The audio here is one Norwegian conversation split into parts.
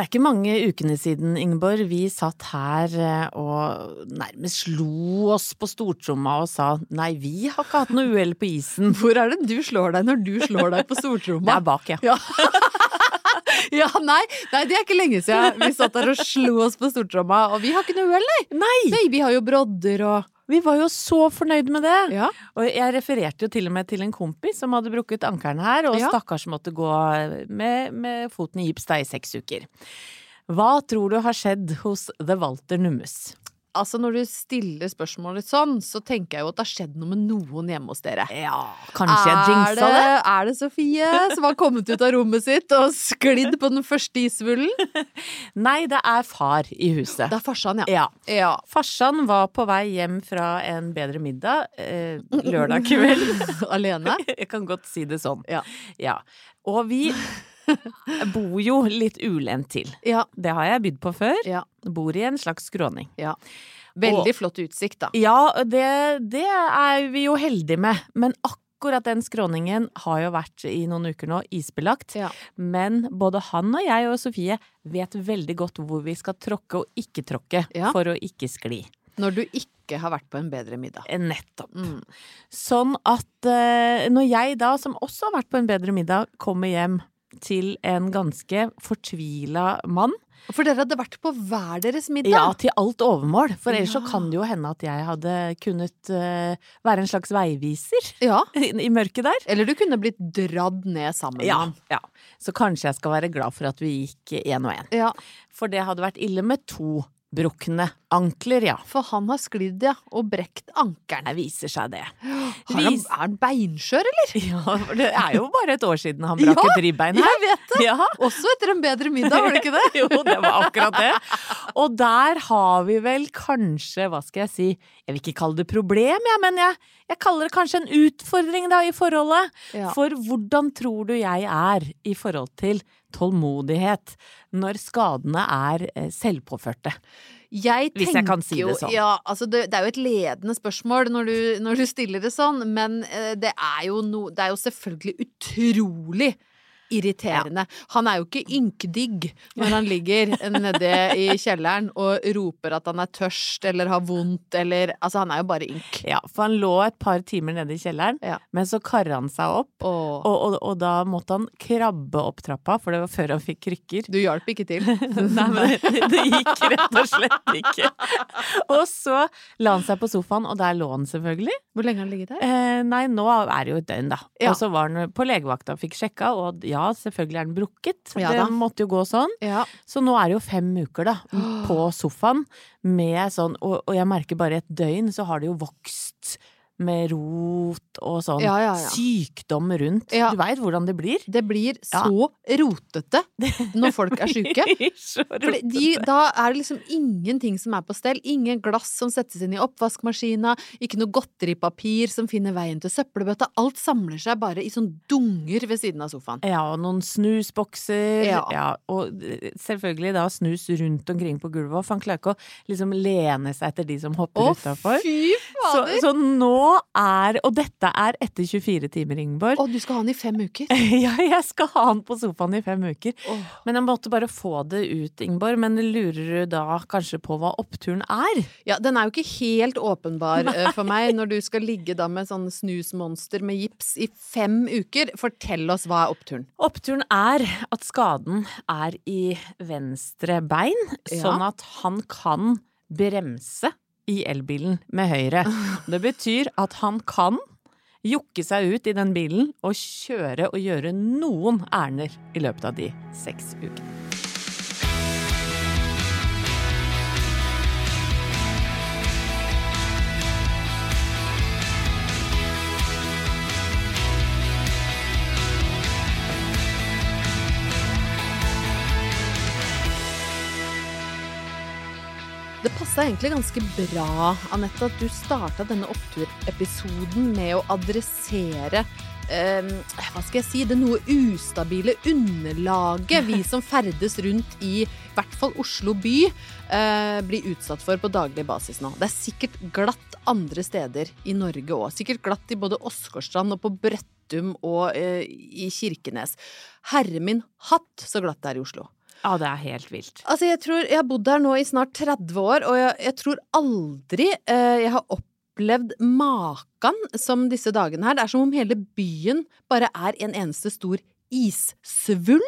Det er ikke mange ukene siden, Ingeborg, vi satt her eh, og nærmest slo oss på stortromma og sa nei, vi har ikke hatt noe uhell på isen. Hvor er det du slår deg når du slår deg på stortromma? Det er bak, ja. Ja. ja, nei, nei, det er ikke lenge siden vi satt der og slo oss på stortromma, og vi har ikke noe uhell, nei. Nei! Nei, vi har jo brodder og Vi var jo så fornøyd med det. Ja. Og jeg refererte jo til og med til en kompis som hadde brukket ankelen her, og Ja. stakkars måtte gå med, med foten i gips da i seks uker. Hva tror du har skjedd hos The Walter Nummus? Altså, når du stiller spørsmålet sånn, så tenker jeg jo at det har skjedd noe med noen hjemme hos dere. Ja, kanskje jeg jinxa det, det? er det Sofie som har kommet ut av rommet sitt og sklidd på den første isvullen? Nei, det er far i huset. Det er farsan, ja. Ja. Ja. Farsan var på vei hjem fra en bedre middag eh, lørdag kveld. Alene? Jeg kan godt si det sånn. Ja. Ja. Og vi bor jo litt ulendt til. Ja. Det har jeg bydd på før. Ja. Bor i en slags skråning. ja. Veldig Og- flott utsikt, da. Ja, det, det er vi jo heldige med. Men akkurat den skråningen har jo vært i noen uker nå isbelagt. Ja. Men både han og jeg og Sofie vet veldig godt hvor vi skal tråkke og ikke tråkke for å ikke skli. Når du ikke har vært på en bedre middag. Eh, Nettopp. Mm. Sånn at eh, når jeg da, som også har vært på en bedre middag, kommer hjem til en ganske fortvila mann For dere hadde vært på hver deres middag? Ja, til alt overmål. For ellers så kan det jo hende at jeg hadde kunnet uh, være en slags veiviser Ja. i, i mørket der. Eller du kunne blitt dradd ned sammen med ham. ja. Så kanskje jeg skal være glad for at vi gikk én og én. Ja, For det hadde vært ille med to brukne ankler, ja. for han har sklidd, ja, og brekt ankelen. Det viser seg det. Han, Vis- er han beinskjør, eller? Ja, for det er jo bare et år siden han brakk Ja, et ribbein her. Jeg vet det! Ja. Også etter en bedre middag, var det ikke det? Jo, det var akkurat det. Og der har vi vel kanskje, hva skal jeg si, jeg vil ikke kalle det problem, jeg, men jeg, jeg kaller det kanskje en utfordring da i forholdet. Ja. For hvordan tror du jeg er i forhold til tålmodighet når skadene er eh, selvpåførte? Jeg Hvis jeg kan si det jo, sånn. Ja, altså det, det er jo et ledende spørsmål når du, når du stiller det sånn, men eh, det er no, Det er jo selvfølgelig utrolig irriterende. Han er jo ikke ynkedigg når han ligger nede i kjelleren og roper at han er tørst eller har vondt eller Altså, han er jo bare ynk. Ja, for han lå et par timer nede i kjelleren, Ja. men så karra han seg opp. Og Og, og, da måtte han krabbe opp trappa, for det var før han fikk krykker. du hjalp ikke til. Nei, men det, det gikk rett og slett ikke. Og så la han seg på sofaen, og der lå han selvfølgelig. Hvor lenge har han ligget der? Eh, nei, nå er det jo et døgn, da. Ja. Og så var han på legevakta og fikk sjekka, og ja, selvfølgelig er den brukket. Ja det måtte jo gå sånn. Ja. Så nå er det jo fem uker, da, på sofaen med sånn Og, og jeg merker bare et døgn så har det jo vokst med rot og sånn Ja, ja, ja. sykdom rundt. Du veit hvordan det blir? Det blir så rotete når folk er. For de, da er det liksom ingenting som er på stell. Ingen glass som settes inn i oppvaskmaskina. Ikke noe godteripapir som finner veien til søppelbøtta. Alt samler seg bare i sånn dunger ved siden av sofaen. Ja, og noen snusbokser. Ja. og selvfølgelig da snus rundt omkring på gulvet. For han klarer ikke å liksom lene seg etter de som hopper utafor. Så, så nå er Og dette er etter 24 timer, Ingeborg. Og du skal ha den i fem uker? Ja, jeg skal ha den på sofaen i fem uker. Oh. Men jeg måtte bare få det ut, Ingeborg. Men lurer du da kanskje på hva oppturen er? Ja, den er jo ikke helt åpenbar Nei. for meg når du skal ligge da med sånn snusmonster med gips i fem uker. Fortell oss hva er oppturen. Oppturen er at skaden er i venstre bein, Ja. sånn at han kan bremse i elbilen med høyre. Det betyr at han kan jokke seg ut i den bilen og kjøre og gjøre noen ærender i løpet av de seks ukene. Det passa egentlig ganske bra, Anette, at du starta denne oppturepisoden med å adressere eh, hva skal jeg si, det noe ustabile underlaget vi som ferdes rundt i i hvert fall Oslo by, eh, blir utsatt for på daglig basis nå. Det er sikkert glatt andre steder i Norge òg. Sikkert glatt i både Åsgårdstrand og på Brøttum og eh, i Kirkenes. Herre min hatt så glatt det er i Oslo. Ja, det er helt vilt. Altså, jeg tror Jeg har bodd her nå i snart 30 år, og jeg, jeg tror aldri eh, jeg har opplevd maken som disse dagene her. Det er som om hele byen bare er en eneste stor issvull.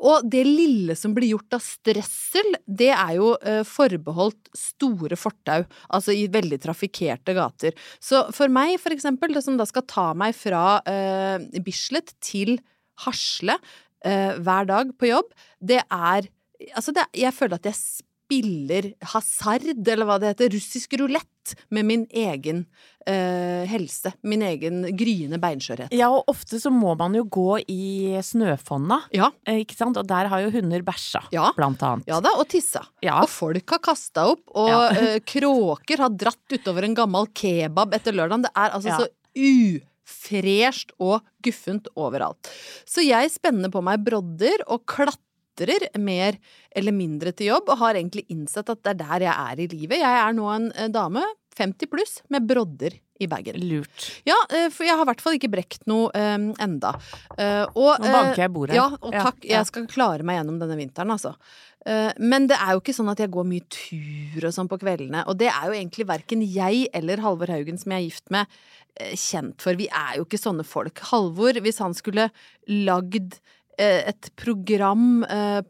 Og det lille som blir gjort av strøssel, det er jo eh, forbeholdt store fortau, altså i veldig trafikkerte gater. Så for meg, for eksempel, det som da skal ta meg fra eh, Bislett til Hasle eh, hver dag på jobb, det er Altså, det, jeg føler at jeg spiller hasard, eller hva det heter, russisk rulett med min egen uh, helse. Min egen gryende beinskjørhet. Ja, og ofte så må man jo gå i snøfonna, Ja. eh, ikke sant? Og der har jo hunder bæsja, Ja. blant annet. Ja da, og tissa. Ja. Og folk har kasta opp, og eh, kråker har dratt utover en gammel kebab etter lørdagen. Det er altså så ufresht og guffent overalt. Så jeg spenner på meg brodder og klatrer mer eller mindre til jobb, og har egentlig innsett at det er der jeg er i livet. Jeg er nå en eh, dame, 50 pluss, med brodder i bagen. Lurt. Ja, eh, for jeg har i hvert fall ikke brekt noe eh, enda. Eh, og, Nå banker jeg bordet. Ja, og takk. ja. Jeg skal klare meg gjennom denne vinteren, altså. Eh, Men det er jo ikke sånn at jeg går mye tur og sånn på kveldene. Og det er jo egentlig verken jeg eller Halvor Haugen, som jeg er gift med, kjent for. Vi er jo ikke sånne folk. Halvor, hvis han skulle lagd et program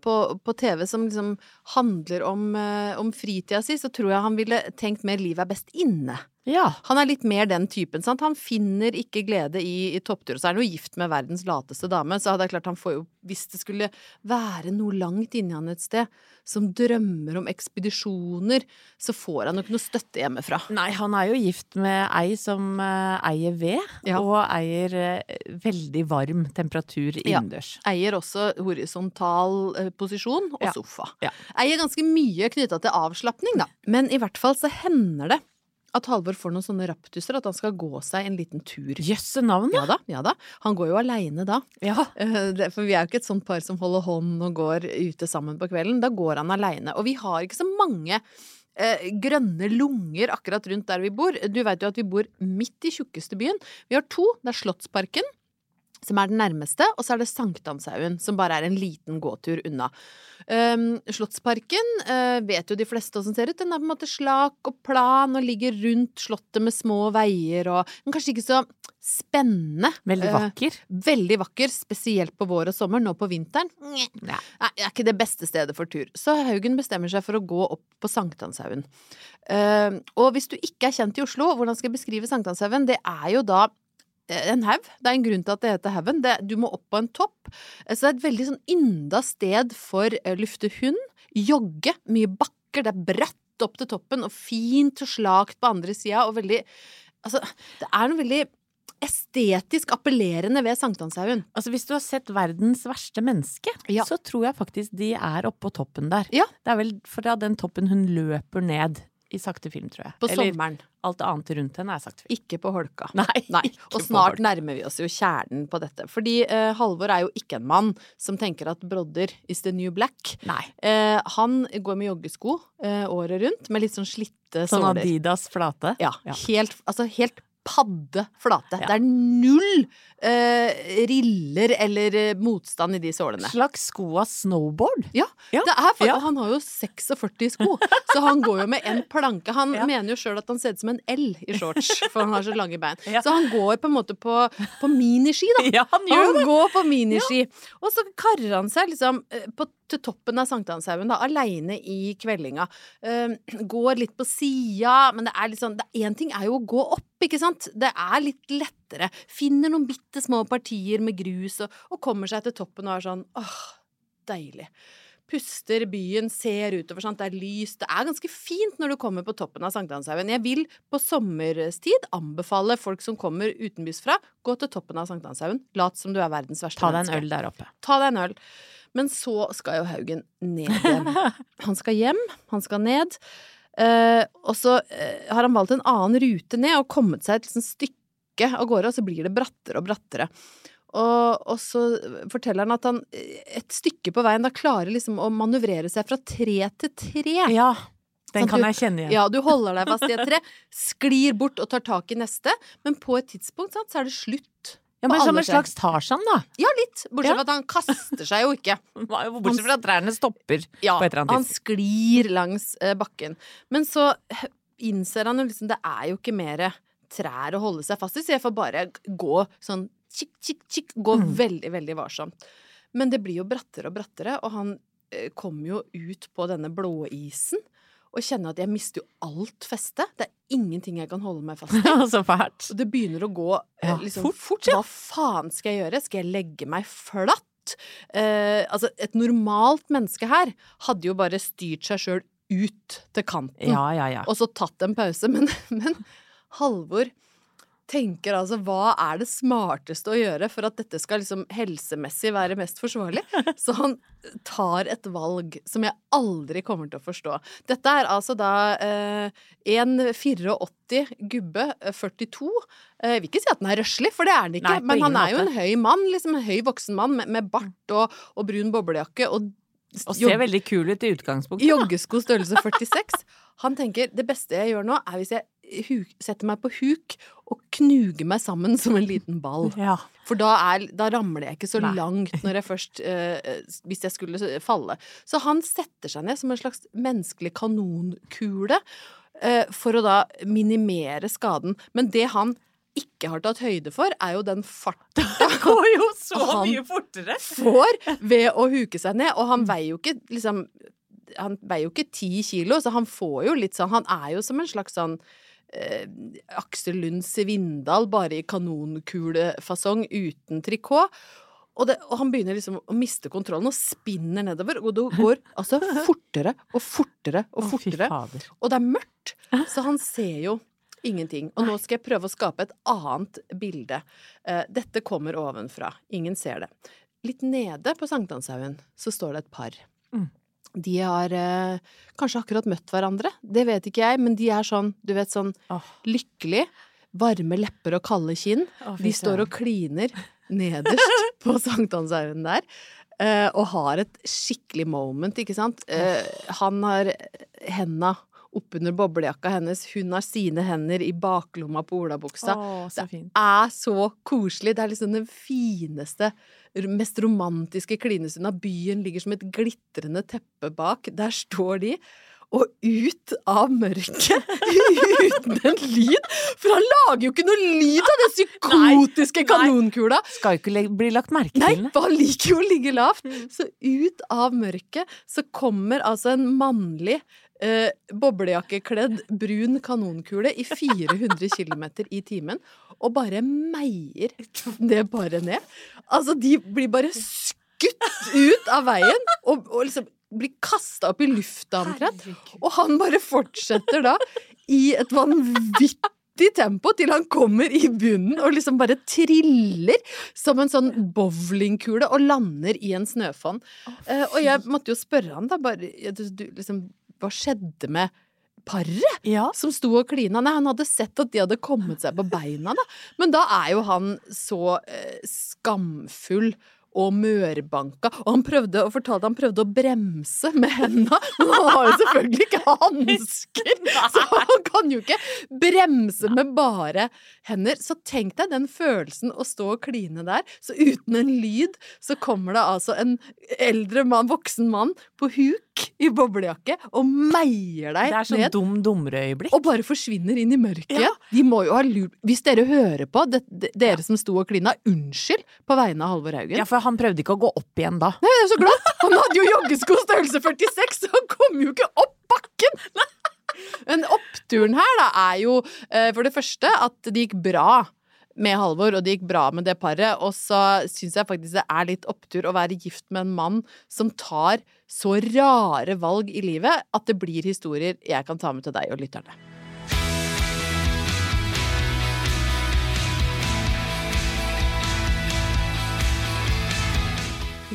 på, på TV som liksom handler om, eh, om fritida si, så tror jeg han ville tenkt mer livet er best inne. Ja. Han er litt mer den typen. sant? Han finner ikke glede i, i topptur. Så er han jo gift med verdens lateste dame, så det er klart han får jo Hvis det skulle være noe langt inni han et sted som drømmer om ekspedisjoner, så får han jo ikke noe støtte hjemmefra. Nei, han er jo gift med ei som eh, eier ved, Ja. og eier eh, veldig varm temperatur Ja. Eier også horisontal posisjon og Ja. sofa. Ja. Eier ganske mye knytta til avslapning, da. Men i hvert fall så hender det at Halvor får noen sånne raptuser, at han skal gå seg en liten tur. Jøsse navn, Ja da, ja da. Han går jo aleine da. Ja. Eh, For vi er jo ikke et sånt par som holder hånd og går ute sammen på kvelden. Da går han aleine. Og vi har ikke så mange eh, grønne lunger akkurat rundt der vi bor. Du veit jo at vi bor midt i tjukkeste byen. Vi har to. Det er Slottsparken, som er den nærmeste, og så er det Sankthanshaugen, som bare er en liten gåtur unna. Um, Slottsparken uh, vet jo de fleste åssen ser ut. Den er på en måte slak og plan og ligger rundt slottet med små veier og men Kanskje ikke så spennende. Veldig vakker. vakker. Veldig vakker, spesielt på vår og sommer. Nå på vinteren. Nei, er ikke det beste stedet for tur. Så Haugen bestemmer seg for å gå opp på Sankthanshaugen. Uh, og hvis du ikke er kjent i Oslo, hvordan skal jeg beskrive Sankthanshaugen? Det er jo da eh, en haug. Det er en grunn til at det heter haugen. Du må opp på en topp. Eh, Så det er et veldig sånn ynda sted for å lufte hund, jogge, mye bakker, det er bratt opp til toppen og fint og slakt på andre sida og veldig Altså, det er noe veldig estetisk appellerende ved Sankthanshaugen. Altså, hvis du har sett verdens verste menneske, Ja. så tror jeg faktisk de er oppå toppen der. Ja. Det er vel fra den toppen hun løper ned i sakte film, tror jeg. På Eller sommeren. alt annet rundt henne er sakte film. Ikke på holka. Nei, Nei. Og snart nærmer vi oss jo kjernen på dette. Fordi eh, Halvor er jo ikke en mann som tenker at brodder is the new black. Nei. Eh, han går med joggesko eh, året rundt, med litt sånn slitte Sånn. Adidas flate. Ja, Ja. Helt, altså helt padde flate. Ja. Det er null eh, riller eller eh, motstand i de sålene. Slags sko av snowboard. Ja, Ja, det er for, ja. han har jo 46 sko, så han går jo med en planke. Han mener jo sjøl at han ser ut som en L i shorts, for han har så lange bein. Så han går på en måte på, på miniski, da. Han Han går på miniski. Og så karrer han seg liksom eh, på, til toppen av Sankthanshaugen, da, aleine i kveldinga. Uh, går litt på sida, men det er litt sånn Én ting er jo å gå opp, ikke sant? Det er litt lettere. Finner noen bitte små partier med grus og, og kommer seg til toppen og er sånn åh, deilig. Puster byen, ser utover, sant? det er lys. Det er ganske fint når du kommer på toppen av Sankthanshaugen. Jeg vil på sommerstid anbefale folk som kommer utenbys fra, gå til toppen av Sankthanshaugen. Lat som du er verdens verste Ta deg en menneske. øl der oppe. Ta deg en øl. Men så skal jo Haugen ned igjen. Han skal hjem, han skal ned. Uh, og så uh, har han valgt en annen rute ned og kommet seg et sånt stykke av gårde, og så blir det brattere og brattere. Og, og så forteller han at han eh, et stykke på veien da klarer liksom å manøvrere seg fra tre til tre. Ja, den Sånn kan du- jeg kjenne igjen. Ja, du holder deg fast i et tre, sklir bort og tar tak i neste, men på et tidspunkt sant, så er det slutt. Ja, men Som en slags Tarzan, da. Ja, litt. Bortsett Ja. fra at han kaster seg jo ikke. Bortsett fra at trærne stopper Ja, på et eller han annet tidspunkt. sklir langs eh, bakken. Men så innser han jo liksom det er jo ikke mer trær å holde seg fast i, så jeg får bare gå sånn kikk, kikk, kikk. Gå Mm. veldig, veldig varsomt. Men det blir jo brattere og brattere, og han eh, kommer jo ut på denne blåisen. Og kjenner at jeg mister jo alt feste. Det er ingenting jeg kan holde meg fast i. Så fælt. Det begynner å gå eh, liksom fort, fort. Hva faen skal jeg gjøre? Skal jeg legge meg flatt? Eh, altså, et normalt menneske her hadde jo bare styrt seg sjøl ut til kanten. Ja, ja, ja. Og så tatt en pause. Men, men Halvor tenker altså hva er det smarteste å gjøre for at dette skal liksom helsemessig være mest forsvarlig? Så han tar et valg som jeg aldri kommer til å forstå. Dette er altså da eh, en 84 gubbe, eh, 42. Eh, jeg vil ikke si at den er røslig, for det er den ikke. Nei, men han er jo en høy mann, liksom en høy voksen mann med, med bart og, og brun boblejakke. Og, Og ser veldig kul ut i utgangspunktet. Joggesko størrelse 46. Han tenker det beste jeg gjør nå, er hvis jeg setter meg på huk og knuger meg sammen som en liten ball. Ja. For da, er, da ramler jeg ikke så Nei. langt når jeg først eh, Hvis jeg skulle falle. Så han setter seg ned som en slags menneskelig kanonkule eh, for å da minimere skaden. Men det han ikke har tatt høyde for, er jo den farten Det går jo så Han- mye fortere! får ved å huke seg ned. Og han veier jo ikke liksom Han veier jo ikke ti kilo, så han får jo litt sånn Han er jo som en slags sånn eh, Aksel Lund Svindal, bare i kanonkulefasong, uten trikot. Og, det, og han begynner liksom å miste kontrollen og spinner nedover. Og det går altså fortere og fortere og fortere. Og det er mørkt, så han ser jo ingenting. Og nå skal jeg prøve å skape et annet bilde. Eh, dette kommer ovenfra. Ingen ser det. Litt nede på Sankthanshaugen så står det et par. De har eh, kanskje akkurat møtt hverandre. Det vet ikke jeg, men de er sånn, du vet, sånn oh. lykkelig. Varme lepper og kalde kinn. Oh, De står og kliner nederst på Sankthanshaugen der. eh, og har et skikkelig moment, ikke sant. Eh, han har henda oppunder boblejakka hennes, hun har sine hender i baklomma på olabuksa. Å, så fint. er så koselig. Det er liksom den fineste, mest romantiske klinestunden. Byen ligger som et glitrende teppe bak. Der står de. Og ut av mørket, uten en lyd For han lager jo ikke noe lyd av den psykotiske nei. kanonkula! Skal jo ikke bli lagt merke Nei, til. for han liker jo å ligge lavt. Så ut av mørket så kommer altså en mannlig eh, boblejakkekledd brun kanonkule i 400 km i timen og bare meier det bare ned. Altså, de blir bare skutt ut av veien og, og liksom blir kasta opp i lufta omtrent. Og han bare fortsetter da i et vanvittig tempo til han kommer i bunnen og liksom bare triller som en sånn bowlingkule og lander i en snøfonn. Eh, og jeg måtte jo spørre han da bare du, liksom, Hva skjedde med paret Ja. som sto og klina? Nei, han hadde sett at de hadde kommet seg på beina, da. Men da er jo han så eh, skamfull og mørbanka. Og han prøvde og fortalte han prøvde å bremse med henda, men han har jo selvfølgelig ikke hansker! Så han kan jo ikke bremse med bare hender. Så tenk deg den følelsen å stå og kline der, så uten en lyd så kommer det altså en eldre mann, voksen mann, på huk i boblejakke og meier deg Det er sånn dum dum dumreøyeblikk. Og bare forsvinner inn i mørket. Ja. De må jo ha lurt Hvis dere hører på, det, det, dere som sto og klina, unnskyld på vegne av Halvor Haugen. Ja, for han prøvde ikke å gå opp igjen da. Nei, jeg er så glad! Han hadde jo joggesko størrelse 46, så han kom jo ikke opp bakken! Men oppturen her da er jo eh, for det første at det gikk bra med Halvor, og det gikk bra med det paret. Og så syns jeg faktisk det er litt opptur å være gift med en mann som tar så rare valg i livet at det blir historier jeg kan ta med til deg og lytterne.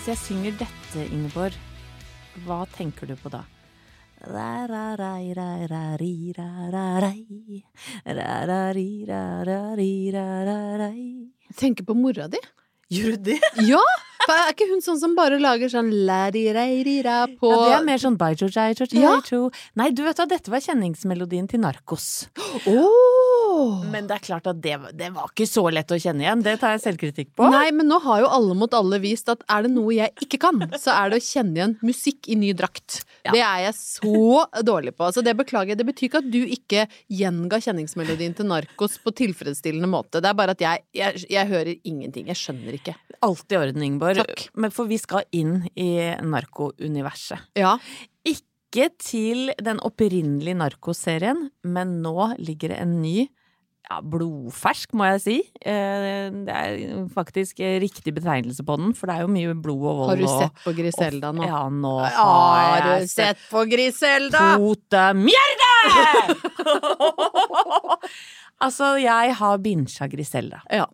Hvis jeg synger dette, Ingeborg, hva tenker du på da? Jeg tenker på mora di. Gjør du det? Ja! For er ikke hun sånn som bare lager sånn la-di-rei-ri-ra på Ja, det er mer sånn baijo jai jo Ja. Nei, du vet hva, dette var kjenningsmelodien til Narkos. Men det er klart at det, det var ikke så lett å kjenne igjen. Det tar jeg selvkritikk på. Nei, men nå har jo alle mot alle vist at er det noe jeg ikke kan, så er det å kjenne igjen musikk i ny drakt. Ja. Det er jeg så dårlig på. Så det beklager jeg. Det betyr ikke at du ikke gjenga kjenningsmelodien til Narkos på tilfredsstillende måte. Det er bare at jeg, jeg, jeg hører ingenting. Jeg skjønner ikke. Alt i orden, Ingeborg. Takk. Men for vi skal inn i narkouniverset. Ja. Ikke til den opprinnelige narkoserien, men nå ligger det en ny ja, blodfersk, må jeg si. Eh, Det er faktisk riktig betegnelse på den, for det er jo mye blod og vold. Har du sett på Griselda nå? Ja, nå Har har du sett på Griselda? Tote mjerde! altså, jeg har binsja Griselda. Ja.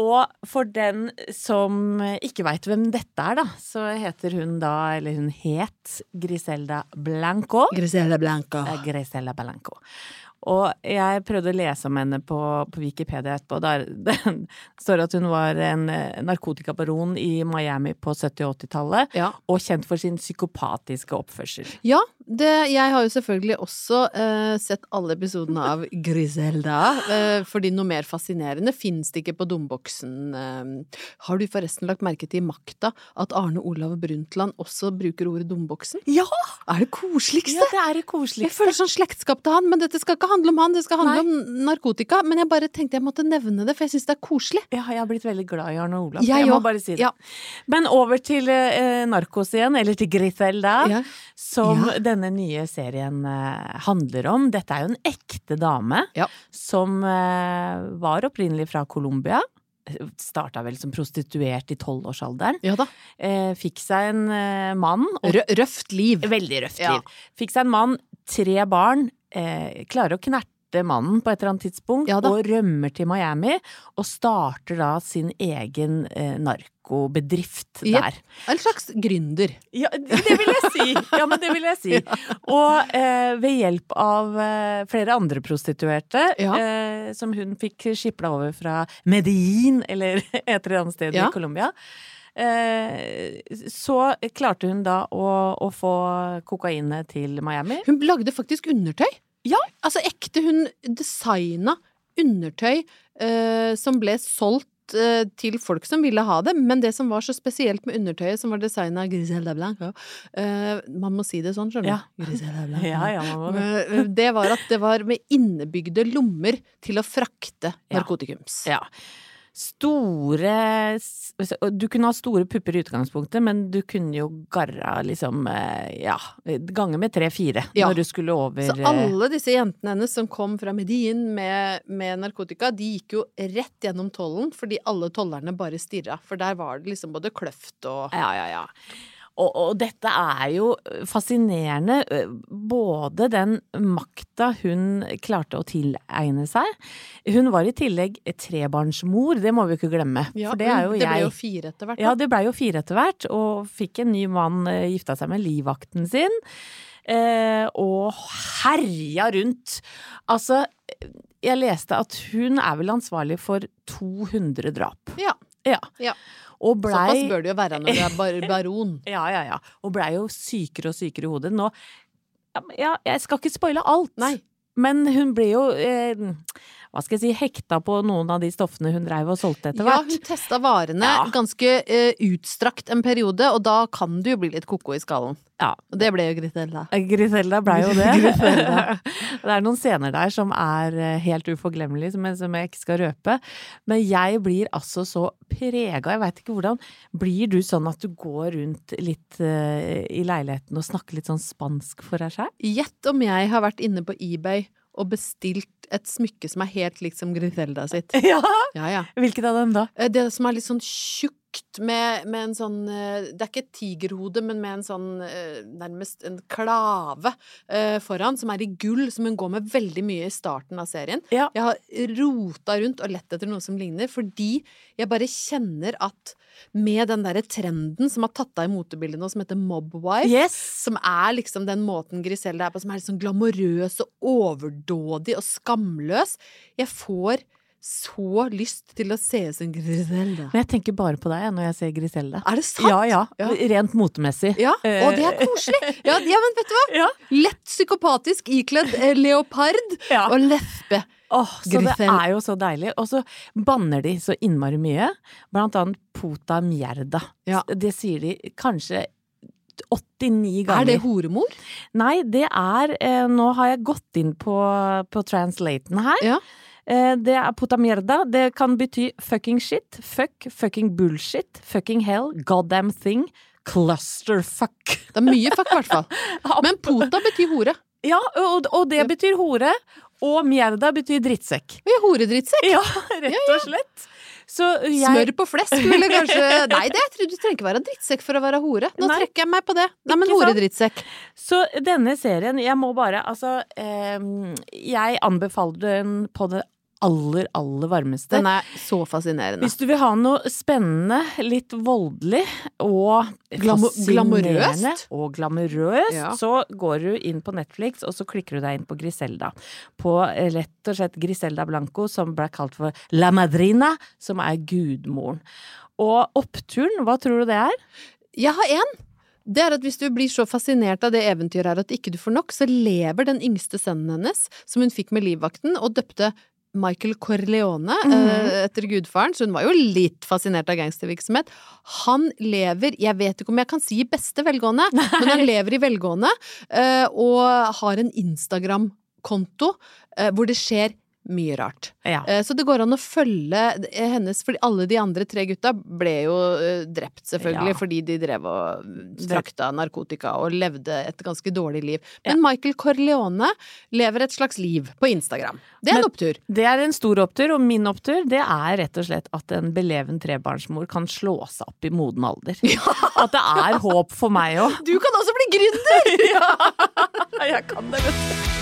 Og for den som ikke veit hvem dette er, da, så heter hun da, eller hun het, Griselda Blanco. Griselda Blanco. Er Griselda Blanco. Og jeg prøvde å lese om henne på, på Wikipedia etterpå. Der det står at hun var en eh, narkotikabaron i Miami på 70- og 80-tallet. Ja. Og kjent for sin psykopatiske oppførsel. Ja, det, jeg har jo selvfølgelig også eh, sett alle episodene av Griselda. Eh, fordi noe mer fascinerende fins det ikke på Domboksen. Eh, har du forresten lagt merke til i Makta at Arne Olav Brundtland også bruker ordet Domboksen? Ja! Er det koseligste? Ja, det er det Jeg føler sånn slektskap til han, men dette skal ikke handle om han, det skal handle om narkotika. Men jeg bare tenkte jeg måtte nevne det, for jeg syns det er koselig. Ja, jeg har blitt veldig glad i Arne Olav. Jeg Jeg, må bare si det. Ja. Men over til eh, Narkos igjen, eller til Griselda, Ja. som Ja. denne nye serien eh, handler om. Dette er jo en ekte dame som eh, var opprinnelig fra Colombia. Starta vel som prostituert i tolvårsalderen. Ja da. Eh, fikk seg en eh, mann. Og røft liv. Veldig røft Ja. liv. Fikk seg en mann, tre barn, eh, klarer å knerte mannen på et eller annet tidspunkt, Ja og rømmer til Miami, og starter da sin egen eh, narkobedrift yep. der. En slags gründer. Ja, det vil jeg si! Ja, men det vil jeg si. Og eh, ved hjelp av eh, flere andre prostituerte, Ja. eh, som hun fikk skipla over fra Medellin, eller et eller annet sted Ja. i Colombia, så klarte hun da å, å få kokainet til Miami. Hun lagde faktisk undertøy. Ja. Altså ekte, hun designa undertøy eh, som ble solgt eh, til folk som ville ha det, men det som var så spesielt med undertøyet som var designa av Griselda Blanco eh, Man må si det sånn, skjønner du. Ja. Griselda Blanc Ja, ja, det. Eh, Det var at det var med innebygde lommer til å frakte Ja. narkotikums. Ja. Store Du kunne ha store pupper i utgangspunktet, men du kunne jo garra liksom eh, Ja, gange med tre-fire Ja. når du skulle over Så eh, alle disse jentene hennes som kom fra Medin med, med narkotika, de gikk jo rett gjennom tollen fordi alle tollerne bare stirra. For der var det liksom både kløft og Ja, ja, ja. Og, og dette er jo fascinerende. Både den makta hun klarte å tilegne seg. Hun var i tillegg trebarnsmor, det må vi ikke glemme. For det er jo det ble jo fire etter hvert. Ja, det blei jo fire etter hvert, og fikk en ny mann, eh, gifta seg med livvakten sin. Eh, og herja rundt. Altså, jeg leste at hun er vel ansvarlig for 200 drap. Ja. Ja. Ja. Og blei Såpass bør det jo være når du er bar baron. Ja, ja, ja. Og blei jo sykere og sykere i hodet. Nå ja, jeg skal ikke spoile alt. Nei. Men hun ble jo eh, hva skal jeg si, hekta på noen av de stoffene hun dreiv og solgte etter hvert. Ja, hun testa varene Ja. ganske uh, utstrakt en periode, og da kan det jo bli litt ko-ko i skallen. Ja. Og det ble jo Griselda. Griselda blei jo det. Det er noen scener der som er eh, helt uforglemmelige, som som jeg ikke skal røpe. Men jeg blir altså så prega, jeg veit ikke hvordan. Blir du sånn at du går rundt litt uh, i leiligheten og snakker litt sånn spansk for deg selv? Gjett om jeg har vært inne på eBay og bestilt et smykke som er helt likt som Griselda sitt. Ja! Ja, ja. Hvilket av dem da? Eh, Det som er litt sånn tjukt med, med en sånn eh, Det er ikke et tigerhode, men med en sånn eh, nærmest en klave eh, foran, som er i gull, som hun går med veldig mye i starten av serien. Ja. Jeg har rota rundt og lett etter noe som ligner, fordi jeg bare kjenner at med den derre trenden som har tatt av i motebildet nå, som heter mobwife, Yes! som er liksom den måten Griselle er på, som er litt sånn glamorøs og overdådig og skamløs. Jeg får så lyst til å se ut som Griselda. Men jeg tenker bare på deg når jeg ser Griselda. Er det sant? Ja, ja. Ja. Rent motemessig. Ja, og det er koselig! Ja, ja, men vet du hva? Ja. Lett psykopatisk ikledd eh, leopard og lesbe. Åh, så det er jo så deilig. Og så banner de så innmari mye. Blant annet puta mierda. Ja. Det sier de kanskje 89 ganger. Er det horemor? Nei, det er eh, Nå har jeg gått inn på, på translaten her. Ja. Eh, det er puta mierda. Det kan bety fucking shit, fuck, fucking bullshit, fucking hell, goddamn thing, clusterfuck. Det er mye fuck, i hvert fall. Men pota betyr hore. Ja, og, og det betyr hore. Og mierda betyr drittsekk. Jeg er horedrittsekk. Ja, rett og slett. Så jeg Smør på flesk ville kanskje Nei, det, du trenger ikke være drittsekk for å være hore. Nå Nei. trekker jeg meg på det. Nei, men horedrittsekk. Så denne serien, jeg må bare Altså, eh, jeg anbefaler den på det aller, aller varmeste. Den er så fascinerende. Hvis du vil ha noe spennende, litt voldelig og Glamo- glamorøst? og glamorøst, Ja. så går du inn på Netflix, og så klikker du deg inn på Griselda. På eh, rett og slett Griselda Blanco, som ble kalt for La Madrina, som er gudmoren. Og oppturen, hva tror du det er? Jeg har én. Det er at hvis du blir så fascinert av det eventyret her at ikke du får nok, så lever den yngste sønnen hennes, som hun fikk med livvakten, og døpte Michael Corleone mm. etter gudfaren, så hun var jo litt fascinert av gangstervirksomhet. Han lever, jeg vet ikke om jeg kan si i beste velgående, men han lever i velgående, eh, og har en Instagram-konto eh, hvor det skjer mye rart. Ja. Eh, Så det går an å følge hennes, For alle de andre tre gutta ble jo eh, drept, selvfølgelig, Ja. fordi de drev og frakta narkotika og levde et ganske dårlig liv. Men Michael Corleone lever et slags liv på Instagram. Det er Men- en opptur. Det er en stor opptur, og min opptur det er rett og slett at en beleven trebarnsmor kan slå seg opp i moden alder. At det er håp for meg òg. Du kan også bli gründer! ja, jeg kan det, vet du.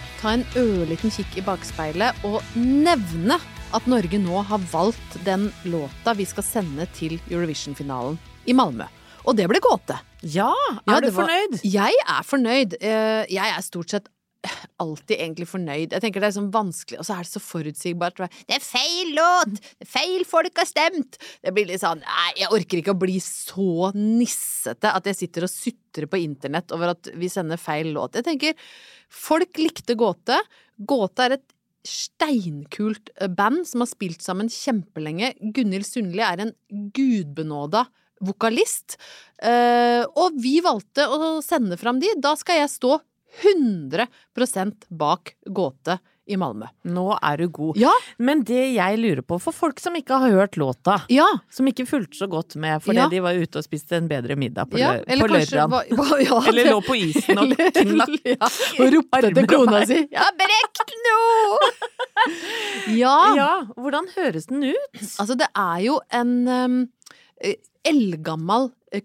ta en ørliten kikk i bakspeilet og nevne at Norge nå har valgt den låta vi skal sende til Eurovision-finalen i Malmö. Og det ble gåte. Ja, Ja, er du var- fornøyd? Jeg er fornøyd. Eh, Jeg er stort sett alltid egentlig fornøyd. Jeg tenker det er sånn vanskelig, og så er det så forutsigbart. Det er feil låt! Feil folk har stemt! Det blir litt sånn Nei, jeg orker ikke å bli så nissete at jeg sitter og sutrer på internett over at vi sender feil låt. Jeg tenker folk likte Gåte. Gåte er et steinkult eh, band som har spilt sammen kjempelenge. Gunhild Sundli er en gudbenåda vokalist. Eh, og vi valgte å sende fram de. Da skal jeg stå 100 bak Gåte i Malmö. Nå er du god. Ja, Men det jeg lurer på, for folk som ikke har hørt låta, ja. som ikke fulgte så godt med fordi Ja. de var ute og spiste en bedre middag på, ja. Eller på lørdagen. ja, Eller lå på isen og knakk ja, Og ropte til kona si 'Jeg har brekt noe!' ja. Ja, hvordan høres den ut? Altså, det er jo en um, eldgammel eh,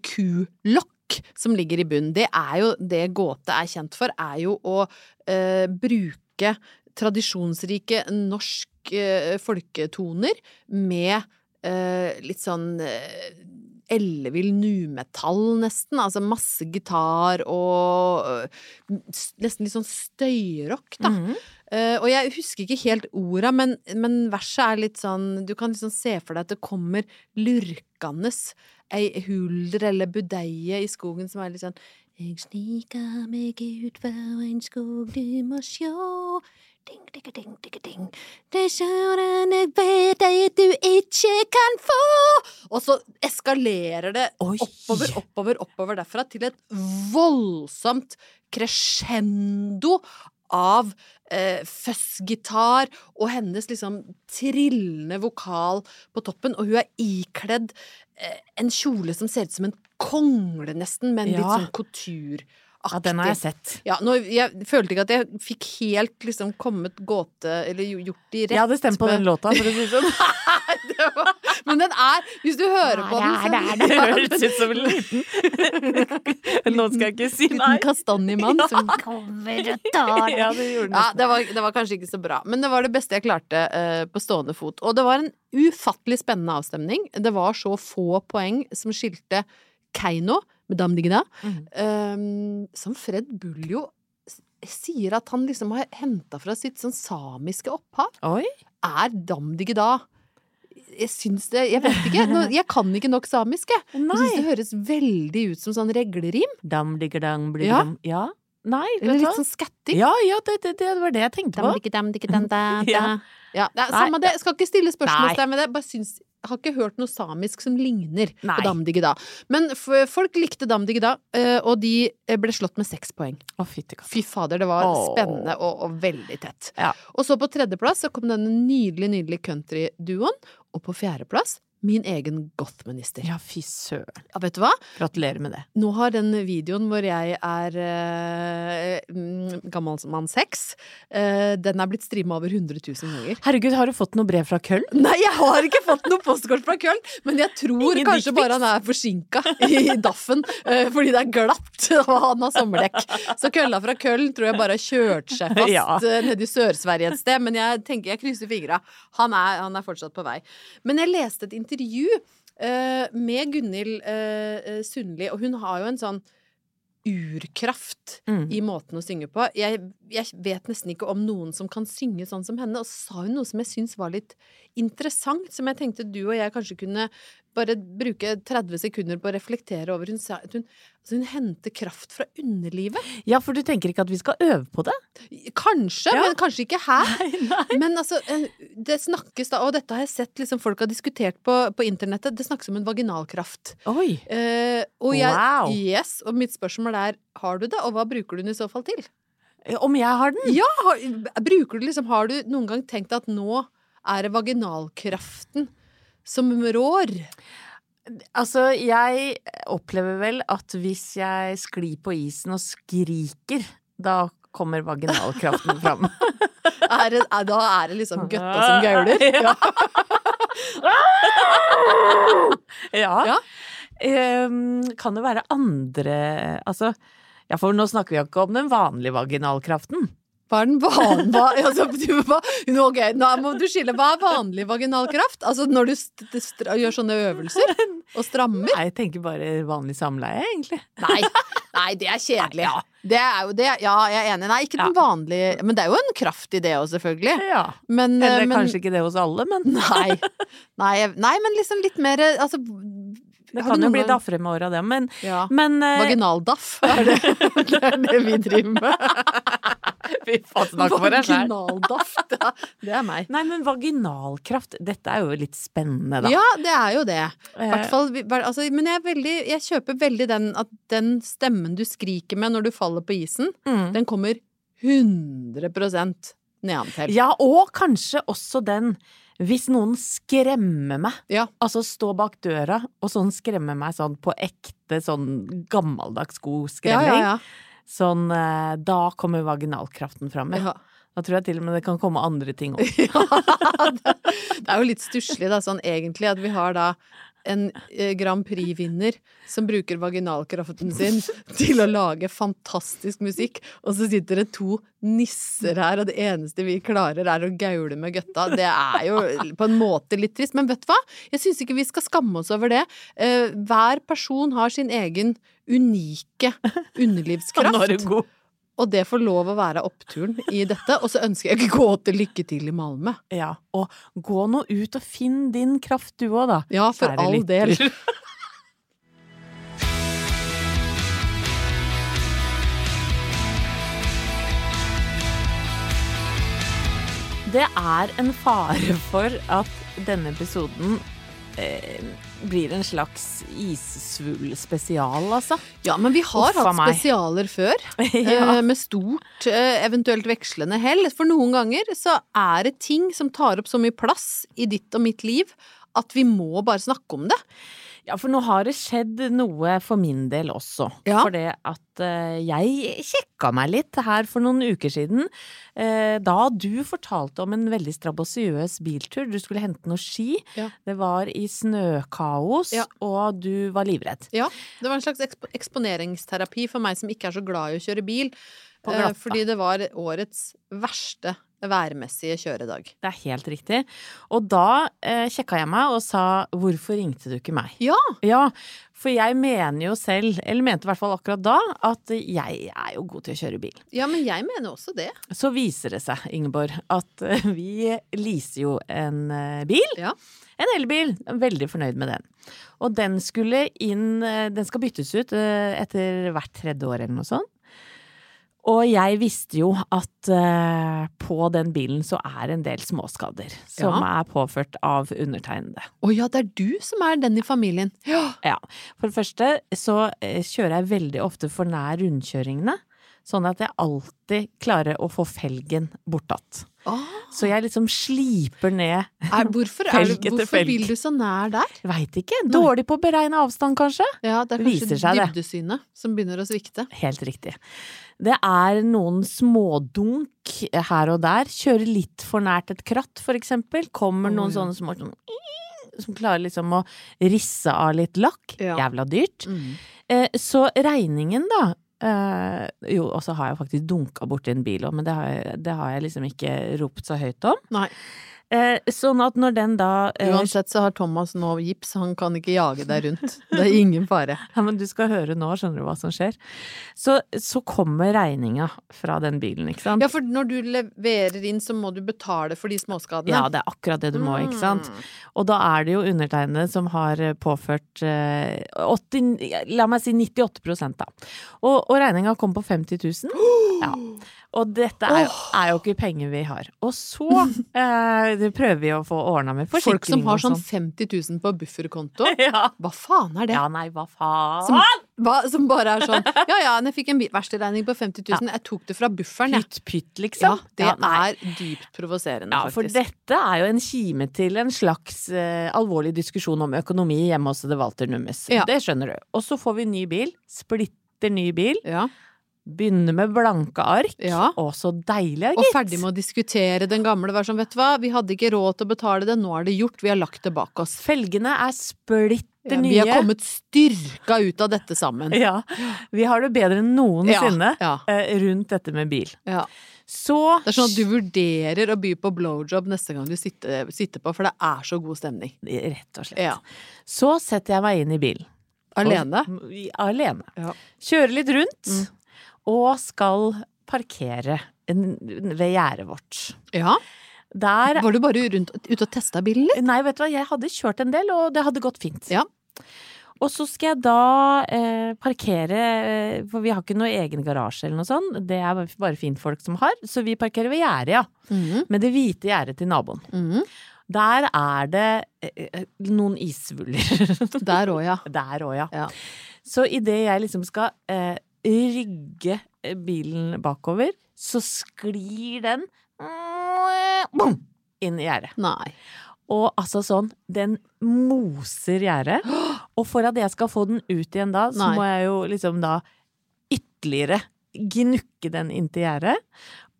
kulokk som ligger i bunnen. Det er jo det gåte er kjent for, er jo å eh, bruke tradisjonsrike norsk eh, folketoner med eh, litt sånn eh, ellevill numetall, nesten. Altså masse gitar og eh, nesten litt sånn støyrock, da. Mm -hmm. uh, og jeg husker ikke helt orda, men, men verset er litt sånn Du kan liksom se for deg at det kommer lurkende ei hulder eller budeie i skogen som er litt sånn Jeg sniker meg ut fra en skog du må sjå. Ding, ding, ding, ding, ding. Det jeg vet at du ikke kan få. Og så eskalerer det Oi. oppover, oppover, oppover derfra til et voldsomt crescendo av eh, fuzzgitar og hennes liksom trillende vokal på toppen, og hun er ikledd en kjole som ser ut som en kongle, nesten, med litt Ja. sånn couture-aktig. Ja, den har jeg sett. Ja, nå, jeg følte ikke at jeg fikk helt liksom kommet gåte Eller gjort de rett. Jeg hadde stemt på med- den låta, for å si det sånn. Det var- Men den er Hvis du hører på den, så Det høres ut som en liten Nå skal jeg ikke si nei. Liten kastanjemann som kommer og tar Ja, det gjorde den. Ja, det var, det var kanskje ikke så bra, men det var det beste jeg klarte uh, på stående fot. Og det var en ufattelig spennende avstemning. Det var så få poeng som skilte Keiino med Dam Digda, Mhm. eh, som Fred Buljo jo sier at han liksom har henta fra sitt sånn samiske opphav. Oi. Er Dam Digda jeg syns det Jeg vet ikke. Jeg kan ikke nok samisk, jeg. Jeg syns det høres veldig ut som sånn reglerim. Dam, digger, dang, blir Ja. dam. Ja. Nei, Eller litt sånn skatting. Ja, ja, det, det, det var det jeg tenkte Dam, på. dikke, dam, dikke, dam, da, da. Ja. Ja, Nei, samme det. Skal ikke stille spørsmålstegn Nei. ved det. Bare syns har ikke hørt noe samisk som ligner Nei. på Damdigida. Da. Men folk likte Damdigida, eh, og de eh, ble slått med seks poeng. Å. Fy fader, det var Åh. spennende og, og veldig tett. Ja. Og så på tredjeplass så kom denne nydelige, nydelige countryduoen. Og på fjerdeplass min egen goth-minister. Ja, fy søren. vet du hva? Gratulerer med det. Nå har den videoen hvor jeg er mm, gammel mann seks, uh, den er blitt streama over 100 000 ganger. Herregud, har du fått noe brev fra Køln? Nei, jeg har ikke fått noe postkort fra Køln, men jeg tror Ingen kanskje bare han er forsinka i daffen uh, fordi det er glatt og han har sommerdekk. Så kølla fra Køln tror jeg bare har kjørt seg fast Ja. nede i Sør-Sverige et sted, men jeg tenker jeg krysser fingra. Han, han er fortsatt på vei. Men jeg leste et intervju eh, med Gunhild eh, eh, Sundli, og hun har jo en sånn urkraft Mm. i måten å synge på. Jeg, jeg vet nesten ikke om noen som kan synge sånn som henne. Og så sa hun noe som jeg syns var litt interessant, som jeg tenkte du og jeg kanskje kunne bare bruke 30 sekunder på å reflektere over. Hun sa at hun, altså hun henter kraft fra underlivet. Ja, for du tenker ikke at vi skal øve på det? Kanskje, Ja. men kanskje ikke her. Men altså, eh, det snakkes da, og dette har jeg sett liksom folk har diskutert på, på internettet, det snakkes om en vaginalkraft. Oi. Eh, og jeg, Wow. Yes, og mitt spørsmål er, har du det, og hva bruker du den i så fall til? Om jeg har den? Ja, har, bruker du liksom, har du noen gang tenkt at nå er det vaginalkraften som rår? Altså, jeg opplever vel at hvis jeg sklir på isen og skriker, da kommer vaginalkraften fram. Er det, er, da er det liksom gøtta som gauler? Ja. Ja. Ja. Um, kan det være andre Altså, ja, for nå snakker vi jo ikke om den vanlige vaginalkraften. Hva er den vanlige altså, ok, nå må du skille. Hva er vanlig vaginalkraft? Altså når du gjør sånne øvelser og strammer? Nei, jeg tenker bare vanlig samleie, egentlig. Nei, nei det er kjedelig. Det er jo det. Ja, jeg er enig. Nei, ikke den vanlige Men det er jo en kraft i det òg, selvfølgelig. Ja. Men, Eller eh, men kanskje ikke det hos alle, men Nei. Nei, nei, men liksom litt mer Altså det kan jo bli daffere med åra, det. Men, Ja. men eh, Vaginaldaff er det, det er det vi driver med. Fy faen, snakk for deg selv. Vaginaldaft. det er- meg. Nei, men vaginalkraft, dette er jo litt spennende, da. Ja, det er jo det. Eh, Hvert fall, altså, men jeg, veldig, jeg kjøper veldig den at den stemmen du skriker med når du faller på isen, Mm. den kommer 100% nedentil. Ja, og kanskje også den hvis noen skremmer meg, Ja. altså stå bak døra og sånn skremmer meg sånn på ekte sånn gammeldags god ja, skremming, ja, sånn eh, da kommer vaginalkraften fram. ja. Ja. Da tror jeg til og med det kan komme andre ting òg. det, det er jo litt stusslig, da, sånn egentlig, at vi har da en eh, Grand Prix-vinner som bruker vaginalkraften sin til å lage fantastisk musikk, og så sitter det to nisser her, og det eneste vi klarer er å gaule med gøtta. Det er jo på en måte litt trist, men vet du hva? Jeg syns ikke vi skal skamme oss over det. Eh, hver person har sin egen unike underlivskraft. Og det får lov å være oppturen i dette. Og så ønsker jeg gå til lykke til i Malmö. Ja, og gå nå ut og finn din kraft du òg, da. Ja, for Kjære all lytter. del. Det er en fare for at denne episoden eh, blir en slags issvul-spesial, altså. Ja, men vi har Uff a hatt meg. spesialer før. Ja. eh, Med stort, eh, eventuelt vekslende hell. For noen ganger så er det ting som tar opp så mye plass i ditt og mitt liv at vi må bare snakke om det. Ja, for nå har det skjedd noe for min del også. Ja. For det at uh, jeg kjekka meg litt her for noen uker siden, Uh, da du fortalte om en veldig strabasiøs biltur. Du skulle hente noe ski. Ja. Det var i snøkaos, Ja. og du var livredd. Ja, det var en slags eksp eksponeringsterapi for meg som ikke er så glad i å kjøre bil. Eh. Fordi det var årets verste værmessige kjøredag. Det er helt riktig. Og da eh, sjekka jeg meg og sa 'hvorfor ringte du ikke meg'? Ja! Ja, for jeg mener jo selv, eller mente i hvert fall akkurat da, at jeg er jo god til å kjøre bil. Ja, men jeg mener også det. Så viser det seg, Ingeborg, at eh, vi leaser jo en eh, bil. Ja. En elbil. Veldig fornøyd med den. Og den skulle inn eh, Den skal byttes ut etter hvert tredje år eller noe sånt. Og jeg visste jo at uh, på den bilen så er en del småskader som Ja. er påført av undertegnede. Å ja, det er du som er den i familien. Ja. Ja. For det første så uh, kjører jeg veldig ofte for nær rundkjøringene, sånn at jeg alltid klarer å få felgen bortatt. Så jeg liksom sliper ned Er, hvorfor felg etter Felg hvorfor vil du så nær der? Veit ikke. Dårlig på å beregne avstand, kanskje? Ja, det er kanskje dybdesynet som begynner å svikte. Helt riktig. Det er noen smådunk her og der. Kjører litt for nært et kratt, for eksempel. Kommer noen ja. sånne små sånn som klarer liksom å risse av litt lakk. Ja. Jævla dyrt. Mm. Eh, så regningen, da eh, Jo, og så har jeg faktisk dunka borti en bil òg, men det har, jeg, det har jeg liksom ikke ropt så høyt om. Nei. Eh, sånn at når den da eh, Uansett så har Thomas nå gips, han kan ikke jage deg rundt. Det er ingen fare. Ja, men du skal høre nå, skjønner du hva som skjer. Så, så kommer regninga fra den bilen, ikke sant? Ja, for når du leverer inn, så må du betale for de småskadene. Ja, det er akkurat det du må, ikke sant? Mm. Og da er det jo undertegnede som har eh, påført eh, 80, la meg si 98 da. Og, og regninga kom på 50 000. Ja. Og dette er, er jo ikke penger vi har. Og så eh, prøver vi å få ordna med forsikring. Folk som har sånn sånn. 50 000 på bufferkonto. Ja. Hva faen er det? ja, nei, hva faen? Som, hva, som bare er sånn Ja ja, jeg fikk en verkstedregning på 50 000, jeg tok det fra bufferen. Pytt, pytt, Ja, liksom. det Ja, det er dypt provoserende, Ja, for dette er jo en kime til en slags eh, alvorlig diskusjon om økonomi hjemme hos The Walter Nummes. Ja. Det skjønner du. Og så får vi ny bil. Splitter ny bil. Ja. Begynner med blanke ark. Ja. Å, så deilig, Og gitt. ferdig med å diskutere den gamle. Vær sånn, vet du hva, vi hadde ikke råd til å betale det, nå er det gjort, vi har lagt det bak oss. Felgene er splitter Ja, vi har kommet styrka ut av dette sammen. Ja. Vi har det bedre enn noensinne Ja, eh, rundt dette med bil. Ja. Så Det er sånn at du vurderer å by på blowjob neste gang du sitter, sitter på, for det er så god stemning. Rett og slett. Ja. Så setter jeg meg inn i bilen. Alene? Og, alene. Ja. Kjører litt rundt, Mm. Og skal parkere ved gjerdet vårt. Ja. Der Var du bare rundt ute og testa bilen litt? Nei, vet du hva, jeg hadde kjørt en del, og det hadde gått fint. Ja. Og så skal jeg da eh, parkere, eh, for vi har ikke noe egen garasje eller noe sånt, det er bare finfolk som har, så vi parkerer ved gjerdet, ja. Mm. Med det hvite gjerdet til naboen. Mm. Der er det eh, eh, noen isvuller. Der òg, ja. Der òg, ja. Ja. Så idet jeg liksom skal eh, rygge bilen bakover, så sklir den boom, inn i gjerdet. Nei. Og altså sånn, den moser gjerdet. Og for at jeg skal få den ut igjen da, så Nei. må jeg jo liksom da ytterligere gnukke den inntil gjerdet.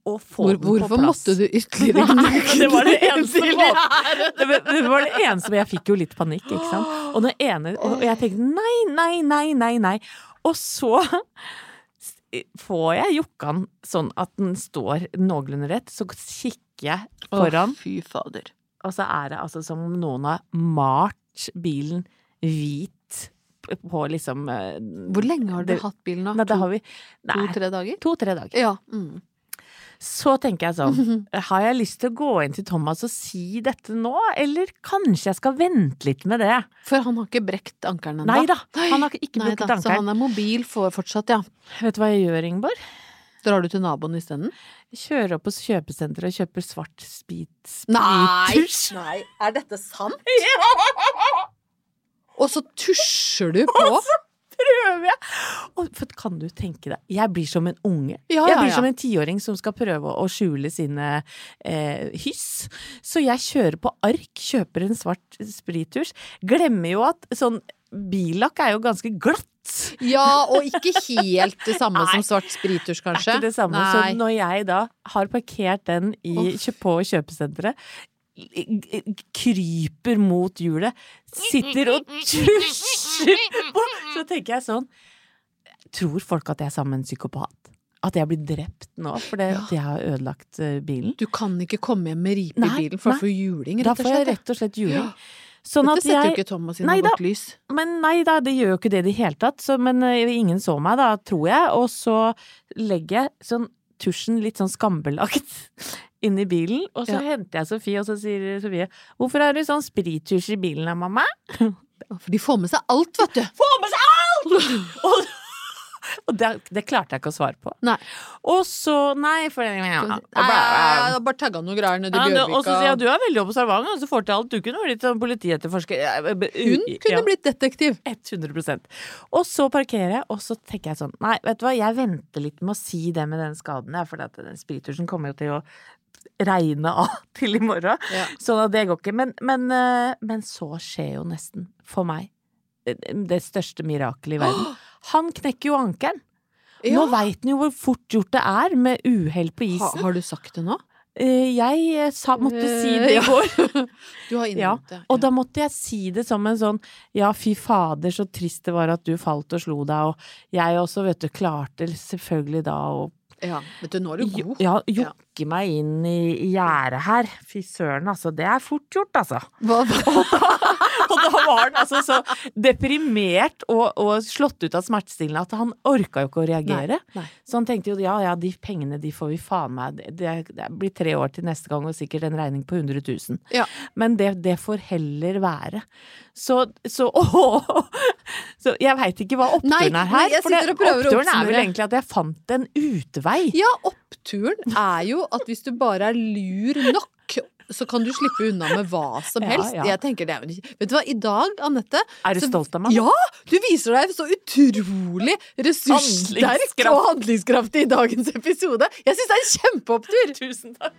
Og få Hvor, den på hvorfor plass. måtte du ytterligere gnukke det var det eneste Det var- det var det eneste, men jeg fikk jo litt panikk, ikke sant. Og, ene, og jeg tenkte nei, nei, nei, nei, nei. Og så får jeg jokka den sånn at den står noenlunde rett, så kikker jeg foran. Å, fy fader. Og så er det altså som om noen har malt bilen hvit på liksom eh, Hvor lenge har du det- hatt bilen nå? Nei, det har vi Nei, To-tre dager? to-tre dager. Ja. Mm. Så tenker jeg sånn, har jeg lyst til å gå inn til Thomas og si dette nå, eller kanskje jeg skal vente litt med det? For han har ikke brekt ankelen ennå? Nei da, han har ikke brukt brukket da, Så han er mobil for, fortsatt, ja. Vet du hva jeg gjør, Ingeborg? Drar du til naboen isteden? Kjører opp på kjøpesenteret og kjøper svart sprit, Nei! Nei, er dette sant? Og så tusjer du på? Prøver jeg! Og for kan du tenke deg, jeg blir som en unge. Ja, jeg blir ja. som en tiåring som skal prøve å skjule sine eh, hyss. Så jeg kjører på ark, kjøper en svart sprittusj. Glemmer jo at sånn billakk er jo ganske glatt. Ja, og ikke helt det samme Nei. som svart sprittusj, Er kanskje? ikke det samme. Nei. Så når jeg da har parkert den i, på kjøpesenteret, kryper mot hjulet, sitter og tusjer Så tenker jeg sånn Tror folk at jeg er sammen med en psykopat? At jeg blir drept nå fordi Ja. jeg har ødelagt eh, bilen? Du kan ikke komme hjem med ripe i bilen for nei. å få juling, rett og får jeg rett og slett juling. Sånn Dette setter jo ikke Thomas i Nei noe godt lys. Men nei da, det gjør jo ikke det i det hele tatt. Så, men eh, ingen så meg da, tror jeg. Og så legger jeg sånn tusjen litt sånn skambelagt inn i bilen. Og så Ja. henter jeg Sofie, og så sier Sofie 'Hvorfor har du sånn sprittusj i bilen da, mamma?' For de får med seg alt, vet du. Får med seg alt! og og det, det klarte jeg ikke å svare på. Nei. Og så Nei, for ja, Nei, jeg bare tagga noe greier Ja, Og så sier jeg du er veldig observant, og så får til alt. Du kunne blitt sånn politietterforsker. Hun kunne blitt detektiv. 100% Og så parkerer jeg, og så tenker jeg sånn Nei, vet du hva, jeg venter litt med å si det med den skaden, for den spiritusen kommer jo til å regne av til i morgen. Ja. Sånn at det går ikke. Men, men, eh, men så skjer jo nesten, for meg, eh, det største mirakelet i verden. Han knekker jo ankelen. Nå Ja. veit han jo hvor fort gjort det er med uhell på Ha, isen. har du sagt det nå? Eh, Jeg eh, sa, måtte si det Eh, i går. Du har Ja, det. Og da måtte jeg si det som en sånn ja, fy fader, så trist det var at du falt og slo deg, og jeg også, vet du, klarte selvfølgelig da å ja. Vet du, nå er du god. ja, jokke meg inn i gjerdet her. Fy søren, altså. Det er fort gjort, altså. Hva, Og da var han altså så deprimert og, og slått ut av smertestillende at han orka jo ikke å reagere. Nei, nei. Så han tenkte jo ja ja, de pengene de får vi faen meg Det, det, blir tre år til neste gang og sikkert en regning på 100 000. Ja. Men det, det får heller være. Så, så, åh, Så jeg veit ikke hva oppturen Nei, er nei, her. for det, oppturen er vel egentlig at jeg fant en utvei. Ja, oppturen er jo at hvis du bare er lur nok, så kan du slippe unna med hva som helst. ja. Jeg tenker det er vel ikke Vet du hva, i dag, Anette Er du så- stolt av meg? Ja! Du viser deg så utrolig ressurssterk og handlingskraftig i dagens episode. Jeg syns det er en kjempeopptur! Tusen takk.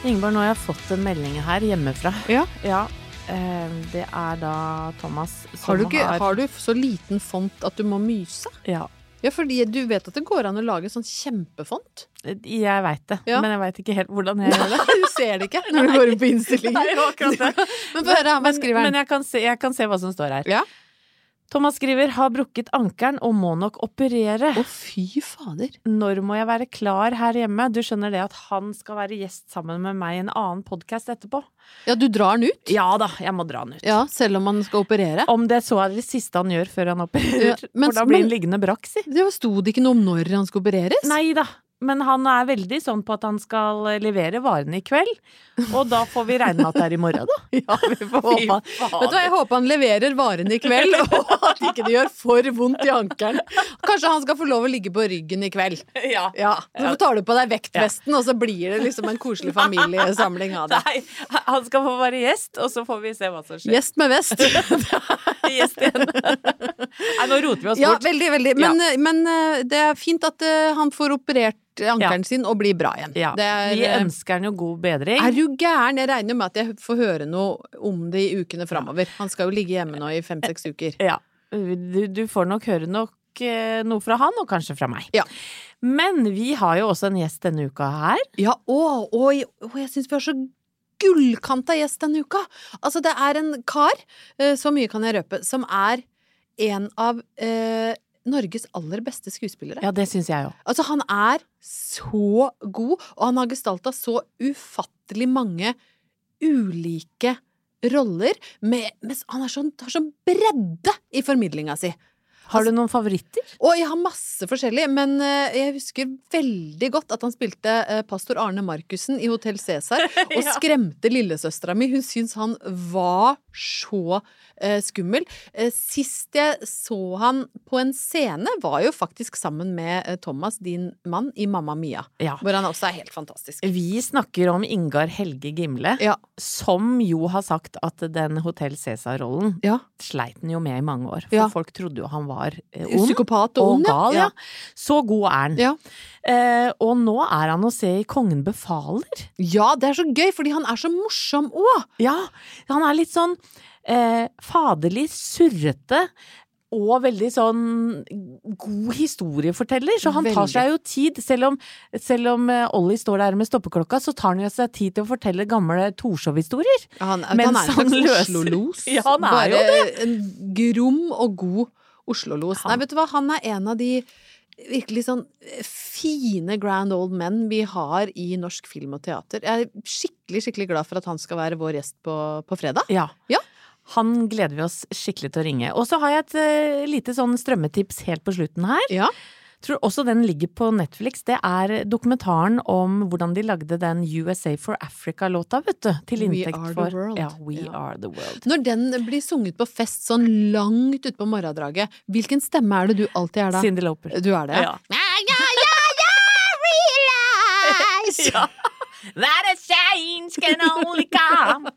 Ingeborg, nå har jeg fått en melding her hjemmefra. Ja. Ja, eh, det er da Thomas som Har du, ikke, har du så liten font at du må myse? Ja, Ja, fordi du vet at det går an å lage sånn kjempefont. jeg veit det, Ja. men jeg veit ikke helt hvordan jeg gjør det. Du ser det ikke når du går inn på innstillingen. Nei, akkurat det. Men få høre, hva skriver Men jeg kan, se, jeg kan se hva som står her. Ja. Thomas skriver 'har brukket ankelen og må nok operere'. Å, fy fader. Når må jeg være klar her hjemme? Du skjønner det at han skal være gjest sammen med meg i en annen podkast etterpå? Ja, du drar den ut? Ja da, jeg må dra han ut. Ja, selv om han skal operere? Om det så er det siste han gjør før han opererer. Ja, men- for da blir han liggende brakk, si. Det sto det ikke noe om når han skal opereres? Nei da. Men han er veldig sånn på at han skal levere varene i kveld. Og da får vi regne med at det er i morgen, da. Ja, vi får håpe. Vet du hva, jeg håper han leverer varene i kveld, og at ikke det gjør for vondt i ankelen. Kanskje han skal få lov å ligge på ryggen i kveld. Ja. Ja, Så tar du på deg vektvesten, og så blir det liksom en koselig familiesamling av det. Nei, han skal få være gjest, og så får vi se hva som skjer. Gjest med vest. Gjest igjen. Nei, nå roter vi oss Ja, veldig, veldig. Men, men eh, det er fint at eh, han får operert ankelen sin og blir bra igjen. Ja, er, vi eh, ønsker han jo god bedring. Er du gæren? Jeg regner med at jeg får høre noe om det i ukene framover. Han skal jo ligge hjemme nå i fem-seks uker. Ja. Du, du får nok høre nok eh, noe fra han, og kanskje fra meg. Ja. Men vi har jo også en gjest denne uka her. Ja, og, og, og jeg syns vi har så gullkanta gjest denne uka. Altså, det er en kar, eh, så mye kan jeg røpe, som er en av eh, Norges aller beste skuespillere. Ja, det syns jeg òg. Altså, han er så god, og han har gestalta så ufattelig mange ulike roller. Med, med, han har sånn, har sånn bredde i formidlinga si. Har du noen favoritter? Å, jeg har masse forskjellig, men eh, jeg husker veldig godt at han spilte eh, pastor Arne Markussen i Hotell Cæsar, og Ja. skremte lillesøstera mi. Hun syns han var så eh, skummel. Sist jeg så han på en scene, var jo faktisk sammen med Thomas, din mann, i Mamma Mia. Ja. Hvor han også er helt fantastisk. Vi snakker om Ingar Helge Gimle, Ja. som jo har sagt at den Hotell Cæsar-rollen Ja. sleit han jo med i mange år. For folk trodde jo han var eh, ond. Psykopat og og gal, ja. ja. Så god er han. Ja. Eh, og nå er han å se i Kongen befaler. ja, det er så gøy, fordi han er så morsom òg! Ja, han er litt sånn eh, faderlig surrete. Og veldig sånn god historieforteller, så han tar seg jo tid. Selv om, selv om eh, Ollie står der med stoppeklokka, så tar han jo seg tid til å fortelle gamle Torshov-historier. Han, han er en slags Oslo-los. Ja, han er Bare jo en grom og god Oslo-los. Nei, vet du hva, han er en av de virkelig sånn fine grand old men vi har i norsk film og teater. Jeg er skikkelig, skikkelig glad for at han skal være vår gjest på, på fredag. Ja. Ja. Han gleder vi oss skikkelig til å ringe. Og så har jeg et uh, lite sånn strømmetips helt på slutten her. Ja. Tror også den ligger på Netflix. Det er dokumentaren om hvordan de lagde den USA for Africa-låta, vet du. Til inntekt for. Ja, We Ja. Are The World. Når den blir sunget på fest sånn langt ute på morgendraget, hvilken stemme er det du alltid er da? Cindy Lauper. Du er det? Ja. Ja, ja, ja, ja, realize! Ja. That a change can only come.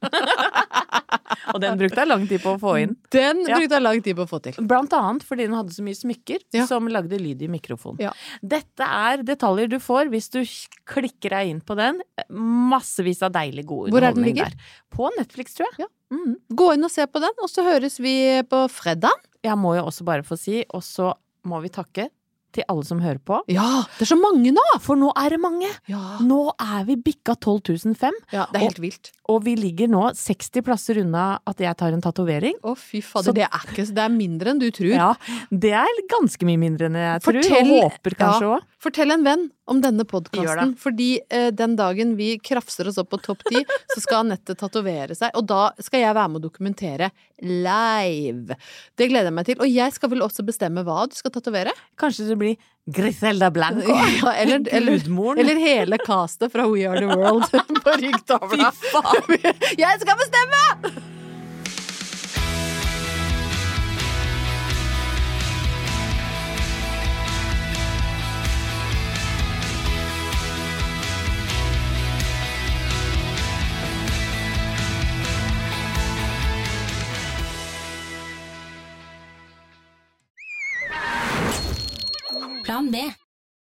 og den brukte jeg lang tid på å få inn. Den Ja. brukte jeg lang tid på å få til. Blant annet fordi den hadde så mye smykker Ja. som lagde lyd i mikrofonen. Ja. Dette er detaljer du får hvis du klikker deg inn på den. Massevis av deilig god Hvor er den underholdning ligger? der. På Netflix, tror jeg. Ja. Mhm. Gå inn og se på den, og så høres vi på fredag. Jeg må jo også bare få si, og så må vi takke til alle som hører på. Ja, det er så mange nå! For nå er det mange! Ja, Nå er vi bikka 12 005, ja det er helt vilt. og vi ligger nå 60 plasser unna at jeg tar en tatovering. Å, fy fader, Så- det er ikke Det er mindre enn du tror. Ja, det er ganske mye mindre enn jeg tror, Fortell- og håper kanskje ja. Fortell en venn om denne podkasten. Fordi eh, den dagen vi krafser oss opp på topp ti, så skal Anette tatovere seg. Og da skal jeg være med å dokumentere live. Det gleder jeg meg til. Og jeg skal vel også bestemme hva du skal tatovere? Kanskje det blir Griselda Blanco? Ja, eller, eller, eller hele castet fra We Are The World på ryggtavla. Jeg skal bestemme! Plan B.